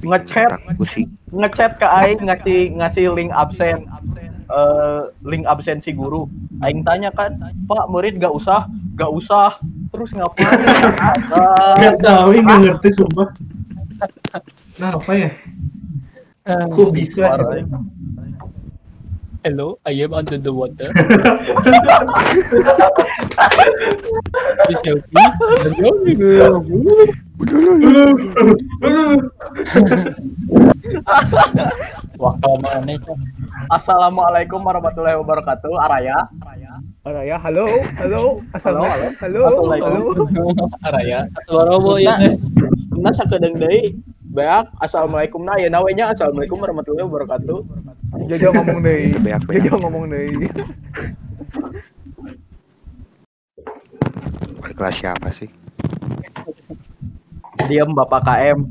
S1: Ngechat.
S4: Pusing.
S1: Ngechat ke aing ngasih ngasih link absen. Eh link absen si guru. Aing tanya kan, "Pak, murid gak usah, gak usah." Terus ngapain? *laughs*
S6: Nggak tahu, nggak ngerti sumpah. Nah, apa ya? Kok bisa? gitu?
S3: Hello, I am under the water. *laughs* Please help me. Waktu *laughs* mana?
S1: Assalamualaikum warahmatullahi wabarakatuh. Araya.
S2: Ada ya, halo, halo, assalamualaikum, halo,
S1: Assalamualaikum.
S2: halo.
S3: Araya. Boy ya. teh.
S1: Nah, sakedeung deui. Beak, assalamualaikum nah ya nawenya assalamualaikum warahmatullahi wabarakatuh.
S2: Jojo ngomong deh. *laughs*
S4: Beak, beak.
S2: Jojo ngomong deh.
S4: Wali *laughs* kelas siapa sih?
S1: Diam Bapak KM,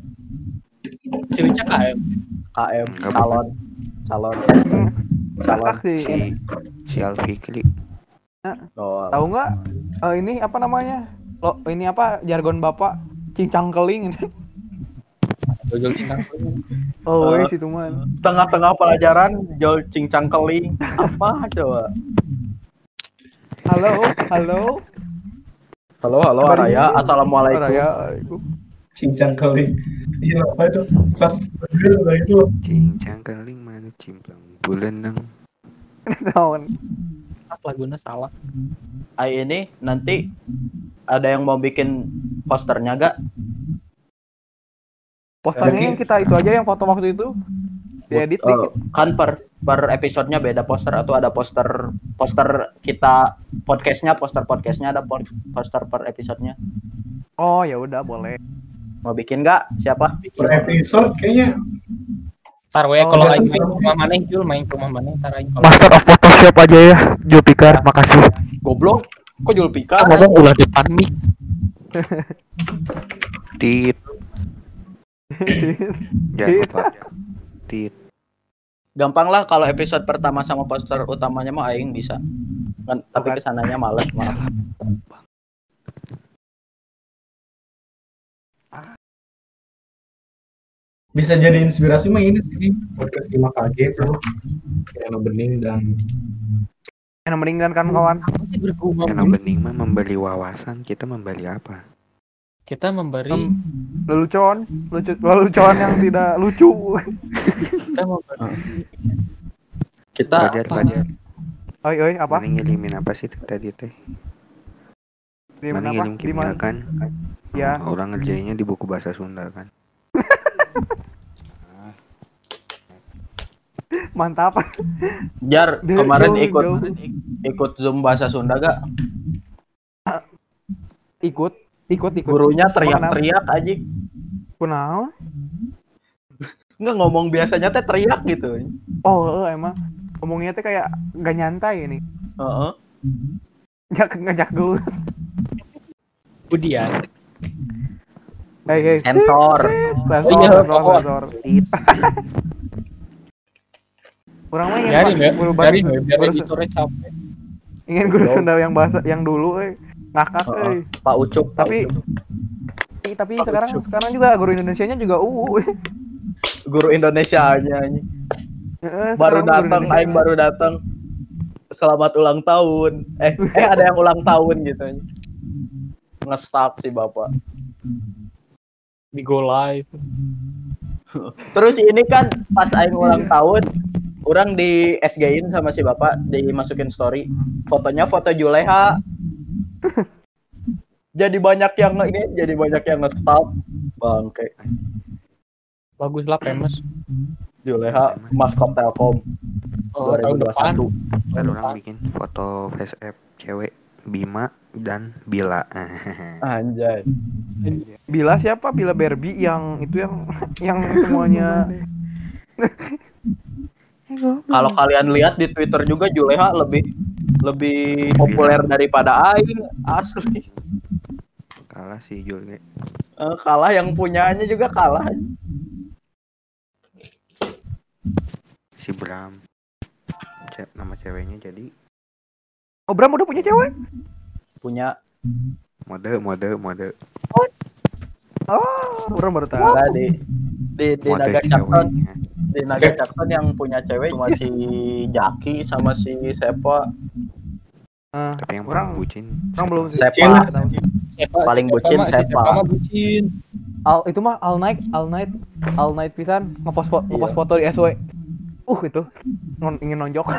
S3: Si KM.
S1: KM calon. Calon. Calon.
S2: Kakak sih.
S4: Si si Alfi kali.
S1: Oh,
S2: Tahu nggak? Eh, ini apa namanya? Lo ini apa jargon bapak? Cincang keling.
S3: Jojol Cinang. *laughs*
S2: Oh,
S1: Eh.
S2: wes itu mah.
S1: tengah-tengah pelajaran jol cincang keling. Apa coba?
S2: Halo, halo.
S1: Halo, halo Araya.
S2: ini?
S1: Assalamualaikum.
S2: Araya.
S6: Cincang kali. Iya, apa itu? Kelas itu.
S4: Cincang mana cimplang bulan nang. *laughs*
S2: Tahun.
S3: Apa guna salah?
S1: Ai ini nanti ada yang mau bikin posternya gak?
S2: Posternya yang kita itu aja yang foto waktu itu. Diedit dikit.
S1: kan per per episodenya beda poster atau ada poster poster kita podcastnya poster podcastnya ada pos- poster per episodenya
S2: Oh, ya udah boleh.
S1: mau bikin nggak siapa
S6: Per episode kayaknya
S3: Ntar we
S2: Oh,
S3: kalau
S6: biasa
S3: aing main ke rumah mana Jul main ke rumah mana ntar aing.
S2: Master of Photoshop aja ya, Julpikar. Makasih.
S1: goblok kok jual pika
S3: ngomong ulah depan mic. *laughs*
S4: Tit. *laughs* Jangan
S2: Tit.
S4: lupa. Tit.
S1: gampang lah kalau episode pertama sama poster utamanya mah aing bisa kan tapi
S2: ke
S1: sananya males maaf
S6: bisa jadi inspirasi mah ini sih podcast 5KG tuh kayak bening dan
S2: Yang mendingan kan kawan.
S3: Apa sih bergumam?
S4: Yang bening mah memberi wawasan, kita memberi apa?
S3: Kita memberi
S2: Em, Lelucon, lucu, lelucon yang *laughs* tidak lucu.
S3: kita memberi
S1: kita
S4: Fajar, Fajar.
S2: Oi, oi, apa?
S4: Mana ngirimin apa sih tuh tadi teh? Mana
S2: apa?
S4: ngirim kimia kan?
S2: Ya.
S4: Orang ngerjainnya di buku bahasa Sunda kan?
S2: Mantap.
S1: jar kemarin
S2: jauh,
S1: ikut
S2: jauh.
S1: ikut zoom bahasa Sunda gak
S2: Ikut, ikut, ikut.
S1: gurunya teriak-teriak aja
S2: Kunaon?
S1: nggak ngomong biasanya teh teriak gitu
S2: Oh, eh, emang ngomongnya tuh kayak gak nyantai ini.
S1: Heeh.
S2: Ngajak ngajak dulu.
S3: Budian.
S2: Hei.
S1: Sensor.
S2: Sensor,
S3: Oh iya,
S2: sensor,
S3: oh.
S2: sensor.
S4: Tit. *laughs*
S2: Kurang mah ingin
S3: Biarin ya,
S2: guru
S3: biarin
S2: bahasa-
S3: ya, biarin
S2: guru-
S3: itu capek. *laughs*
S2: ingin guru
S1: Yo.
S2: Sunda yang bahasa yang dulu eh ngakak
S1: Heeh.
S2: eh.
S1: Pak Ucup Pak
S2: Tapi
S1: Ucup.
S2: Ih, tapi
S1: Pak
S2: sekarang
S1: Ucup.
S2: sekarang juga guru Indonesianya juga UU. *laughs* eh.
S1: guru Indonesia aja anjing.
S2: Heeh,
S1: baru datang aing baru datang selamat ulang tahun eh eh ada yang ulang tahun gitu ngestak si bapak
S3: Di go live. *laughs*
S1: terus ini kan pas aing ulang tahun orang di SG-in sama si bapak dimasukin story fotonya foto Juleha *laughs* jadi banyak yang nge- ini jadi banyak yang nge-stalk bangke
S3: Bagus lah famous.
S1: Juleha maskot Telkom
S3: Oh, tahun depan.
S1: 2021
S4: Kan orang bikin foto face app cewek Bima dan Bila.
S1: Anjay.
S2: Bila siapa? Bila Barbie yang itu yang yang semuanya
S1: Kalau kalian lihat di Twitter juga Juleha lebih lebih populer daripada Aing asli.
S4: Kalah sih Jul. Ge.
S1: Eh, kalah yang punyanya juga kalah.
S4: Si Bram. Ce- nama ceweknya jadi
S2: Oh, Bram udah punya cewek?
S1: Punya
S4: mode mode mode
S2: Oh, Bram baru tahu.
S1: enggak di di di
S4: mode
S1: Naga
S4: ceweknya.
S1: di Naga Cakson yang punya cewek cuma si Jaki sama si Sepa.
S2: Ah,
S4: Tapi yang
S2: Orang-
S4: bucin
S2: orang belum sih.
S1: Sepa.
S3: Siapa?
S1: Paling bucin, siapa
S3: mah bucin.
S2: Al itu mah all night, all night, all night pisan ngepost foto, ngepost foto di SW. Uh itu non, ingin nonjok.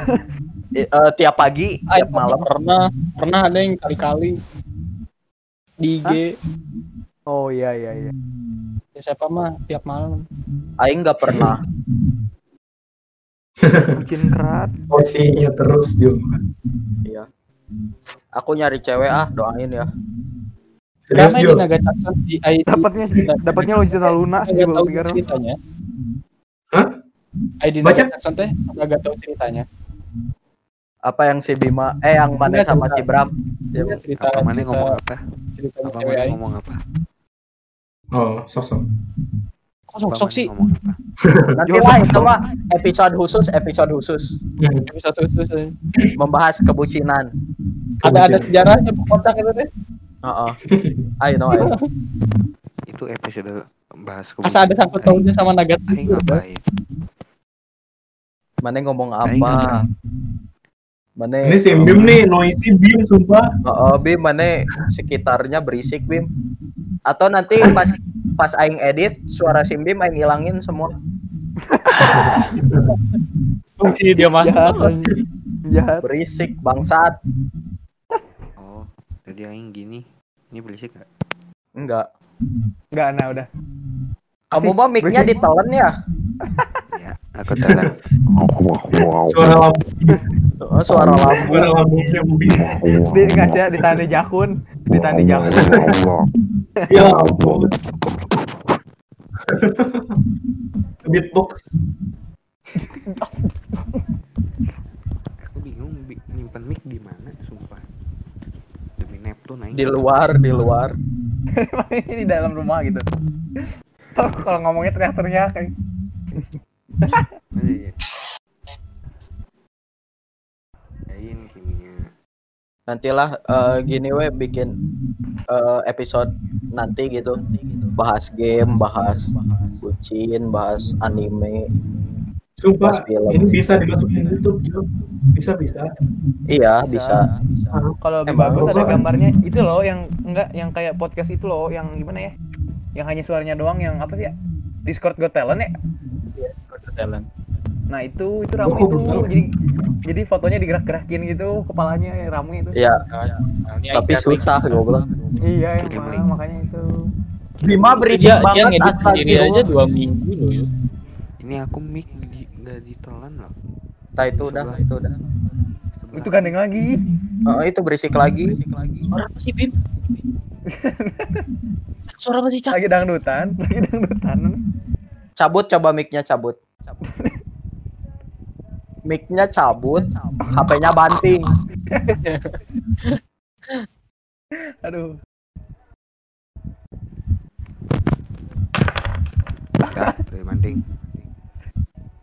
S1: I- *laughs* eh, tiap pagi,
S3: Ay,
S1: tiap malam.
S3: pernah pernah ada yang kali-kali di IG
S2: Oh iya iya iya.
S3: Ya, siapa mah tiap malam
S1: Aing nggak pernah. *laughs*
S2: Bikin kerat.
S6: Posisinya terus Jul.
S1: Iya. Aku nyari cewek ah, doain ya.
S6: Serius
S3: Ramai di. Naga di ID
S2: Dapatnya dapatnya Luna sih
S3: tahu
S2: pikir.
S3: ceritanya
S6: Hah?
S3: ID
S6: Baca.
S3: Naga Cakson teh nggak tahu ceritanya
S1: Apa yang si Bima, eh yang mana sama
S3: cerita.
S1: si Bram?
S3: Dia cerita
S4: apa mana
S3: cerita
S4: ngomong apa
S3: ceritanya
S4: apa mana ngomong apa
S6: Oh, sosok.
S3: kok sok sok
S4: Apa
S3: sih
S4: Mane ngomong apa *laughs*
S1: Nanti lah itu mah episode khusus, episode khusus
S6: Hmm. *laughs*
S3: episode khusus eh.
S1: membahas kebucinan.
S3: ada ada sejarahnya kocak itu teh
S1: Heeh. I know, I know.
S4: itu episode bahas
S3: asa ada sangkut pautnya sama Naga
S4: Aing ngapain
S1: Mana ngomong apa? Mana?
S6: Ini si Bim nih, noisy Bim sumpah.
S1: Heeh, Bim mana sekitarnya berisik Bim. Atau nanti pas pas aing edit suara si Bim aing ilangin semua.
S3: fungsi dia masak
S2: Jahat.
S1: Berisik bangsat.
S4: oh jadi Aing gini ini berisik gak
S1: Enggak.
S2: Enggak nah udah.
S1: Kamu mah mic-nya ditelen ya? *laughs*
S4: aku telan *laughs*
S6: Suara lampu,
S1: Heeh, suara lampu.
S6: suara lampunya Bim.
S2: Di nggak sih di tanda jakun, di tanda jakun. *laughs*
S6: Ya ampun. *laughs* Beatbox.
S4: aku bingung bi- nyimpan mic di mana sumpah demi Neptune Aing
S1: Di luar, di luar.
S2: Ini di dalam rumah gitu. Kalau ngomongnya teriak-teriak kayak
S4: Oh. Lain kimia
S1: Nantilah eh, gini we bikin eh, episode nanti gitu. Bahas game, bahas bucin, bahas anime.
S6: Sumpah,
S1: Pas film.
S6: ini bisa dimasukin YouTube. Bisa bisa.
S1: Iya, bisa.
S2: kalau lebih
S1: Emang
S2: bagus ada
S6: bagus.
S2: gambarnya itu loh yang enggak yang kayak podcast itu loh yang gimana ya? Yang hanya suaranya doang yang apa sih ya? Discord Got Talent ya?
S3: Talent
S2: Nah itu itu rame
S6: Oh,
S2: itu
S6: betul.
S2: jadi jadi fotonya digerak-gerakin gitu kepalanya rame itu.
S1: Iya,
S3: Nah, ini
S1: tapi
S3: Aing
S1: susah goblok.
S2: Iya emang makanya itu.
S1: Bima berisik
S3: dia, dia
S1: banget
S3: ngedit sendiri aja dua minggu loh ya
S4: ini aku mic di, gak ditelan loh
S1: Nah, itu udah, itu udah.
S2: Itu gandeng lagi.
S1: Oh, itu berisik lagi.
S3: suara apa sih Bim *laughs* suara apa sih cak
S2: Lagi dangdutan, lagi dangdutan.
S1: Cabut coba mic-nya cabut. Mic-nya cabut, HP-nya banting. *laughs*
S2: Aduh.
S4: Dari banding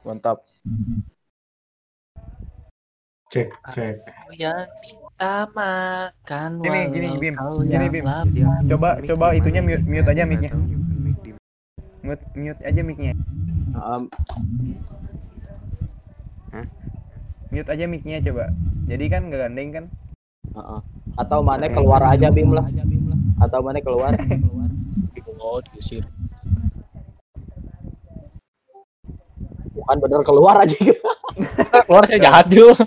S1: Mantap.
S6: Cek, cek.
S3: Kau yang minta makan
S2: Gini, gini, Bim. Gini, Bim. Coba- coba itunya mute- mute aja mic-nya. Mute mute aja mic-nya.
S1: Um,
S2: Mute aja mic-nya coba. Jadi kan nggak gandeng kan?
S1: uh-uh. Atau mana keluar aja Bim lah. Atau mana keluar. *laughs*
S3: Oh, diusir.
S1: Bukan bener keluar aja. *laughs*
S3: Keluar saya jahat juga.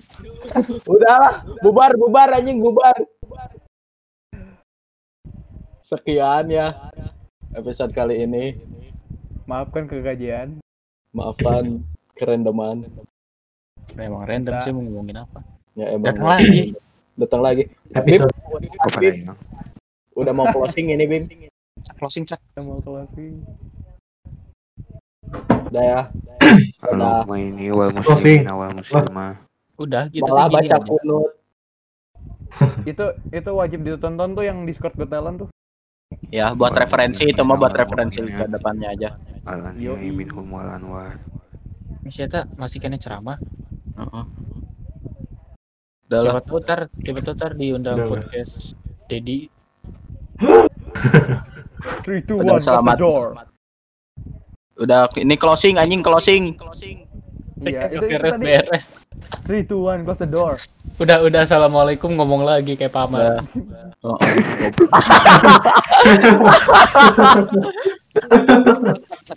S1: Udahlah, bubar, bubar anjing, bubar. Sekian ya episode kali ini.
S2: Maafkan kegajian.
S1: Maafkan kerendaman.
S3: Emang random sih mau ngomongin apa.
S1: Ya emang
S3: Datang lagi.
S1: datang lagi.
S6: Episode
S4: hilang?
S1: Udah mau closing ini Bim.
S3: Closing chat.
S5: Yang mau closing.
S1: Udah ya. *clears throat*
S4: Allahumma ini wal
S6: Closing.
S4: muslimin wal muslimah.
S3: Udah gitu
S1: Malah baca kunut. *laughs*
S5: Itu itu wajib ditonton tuh yang Discord Got Talent tuh.
S1: Ya, buat referensi itu mah buat referensi ke depannya aja.
S4: Al anbiya'i minhum wal anwar.
S3: Masih eta masih kena ceramah.
S1: Heeh. Udah lah.
S3: Siapa tahu ntar tiba-tiba ntar diundang podcast Dedi
S5: 3 2
S1: Udah,
S5: 1
S1: selamat.
S5: close the door.
S1: Udah ini closing anjing closing.
S5: Iya, *laughs* itu, itu
S3: beres
S5: tadi
S3: beres.
S5: 3 2 1 close the door.
S3: Udah udah assalamualaikum ngomong lagi kayak paman. *laughs*
S1: Oh, *laughs*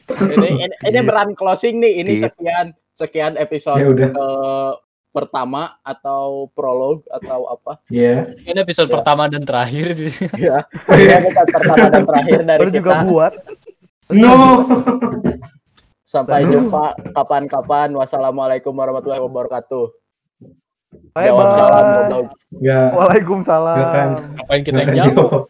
S1: *laughs* ini, ini, ini beran closing nih. Ini
S4: Iya.
S1: sekian sekian episode
S6: Ya udah.
S1: eh, pertama atau prolog atau apa?
S6: Iya.
S3: Ini episode
S1: Ya.
S3: pertama dan terakhir.
S1: Ya, *laughs* ini episode pertama dan terakhir dari
S5: Baru juga
S1: kita.
S5: buat.
S6: No.
S1: Sampai jumpa kapan-kapan. Wassalamualaikum warahmatullahi wabarakatuh.
S5: Bye
S1: Jawab salam
S5: bye.
S1: goblok.
S6: Enggak.
S5: Waalaikumsalam.
S3: Ngapain kita yang
S6: jawab.